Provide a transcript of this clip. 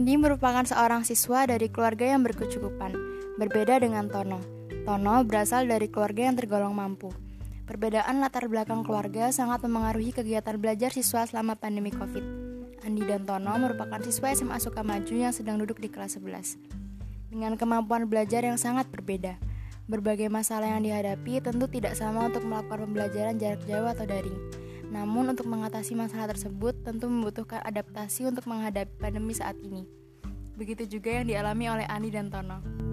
merupakan seorang siswa dari keluarga yang berkecukupan, berbeda dengan Tono. Tono berasal dari keluarga yang tergolong mampu. Perbedaan latar belakang keluarga sangat memengaruhi kegiatan belajar siswa selama pandemi COVID. Andi dan Tono merupakan siswa SMA Sukamaju yang sedang duduk di kelas 11. Dengan kemampuan belajar yang sangat berbeda, berbagai masalah yang dihadapi tentu tidak sama untuk melakukan pembelajaran jarak jauh atau daring. Namun untuk mengatasi masalah tersebut tentu membutuhkan adaptasi untuk menghadapi pandemi saat ini. Begitu juga yang dialami oleh Ani dan Tono.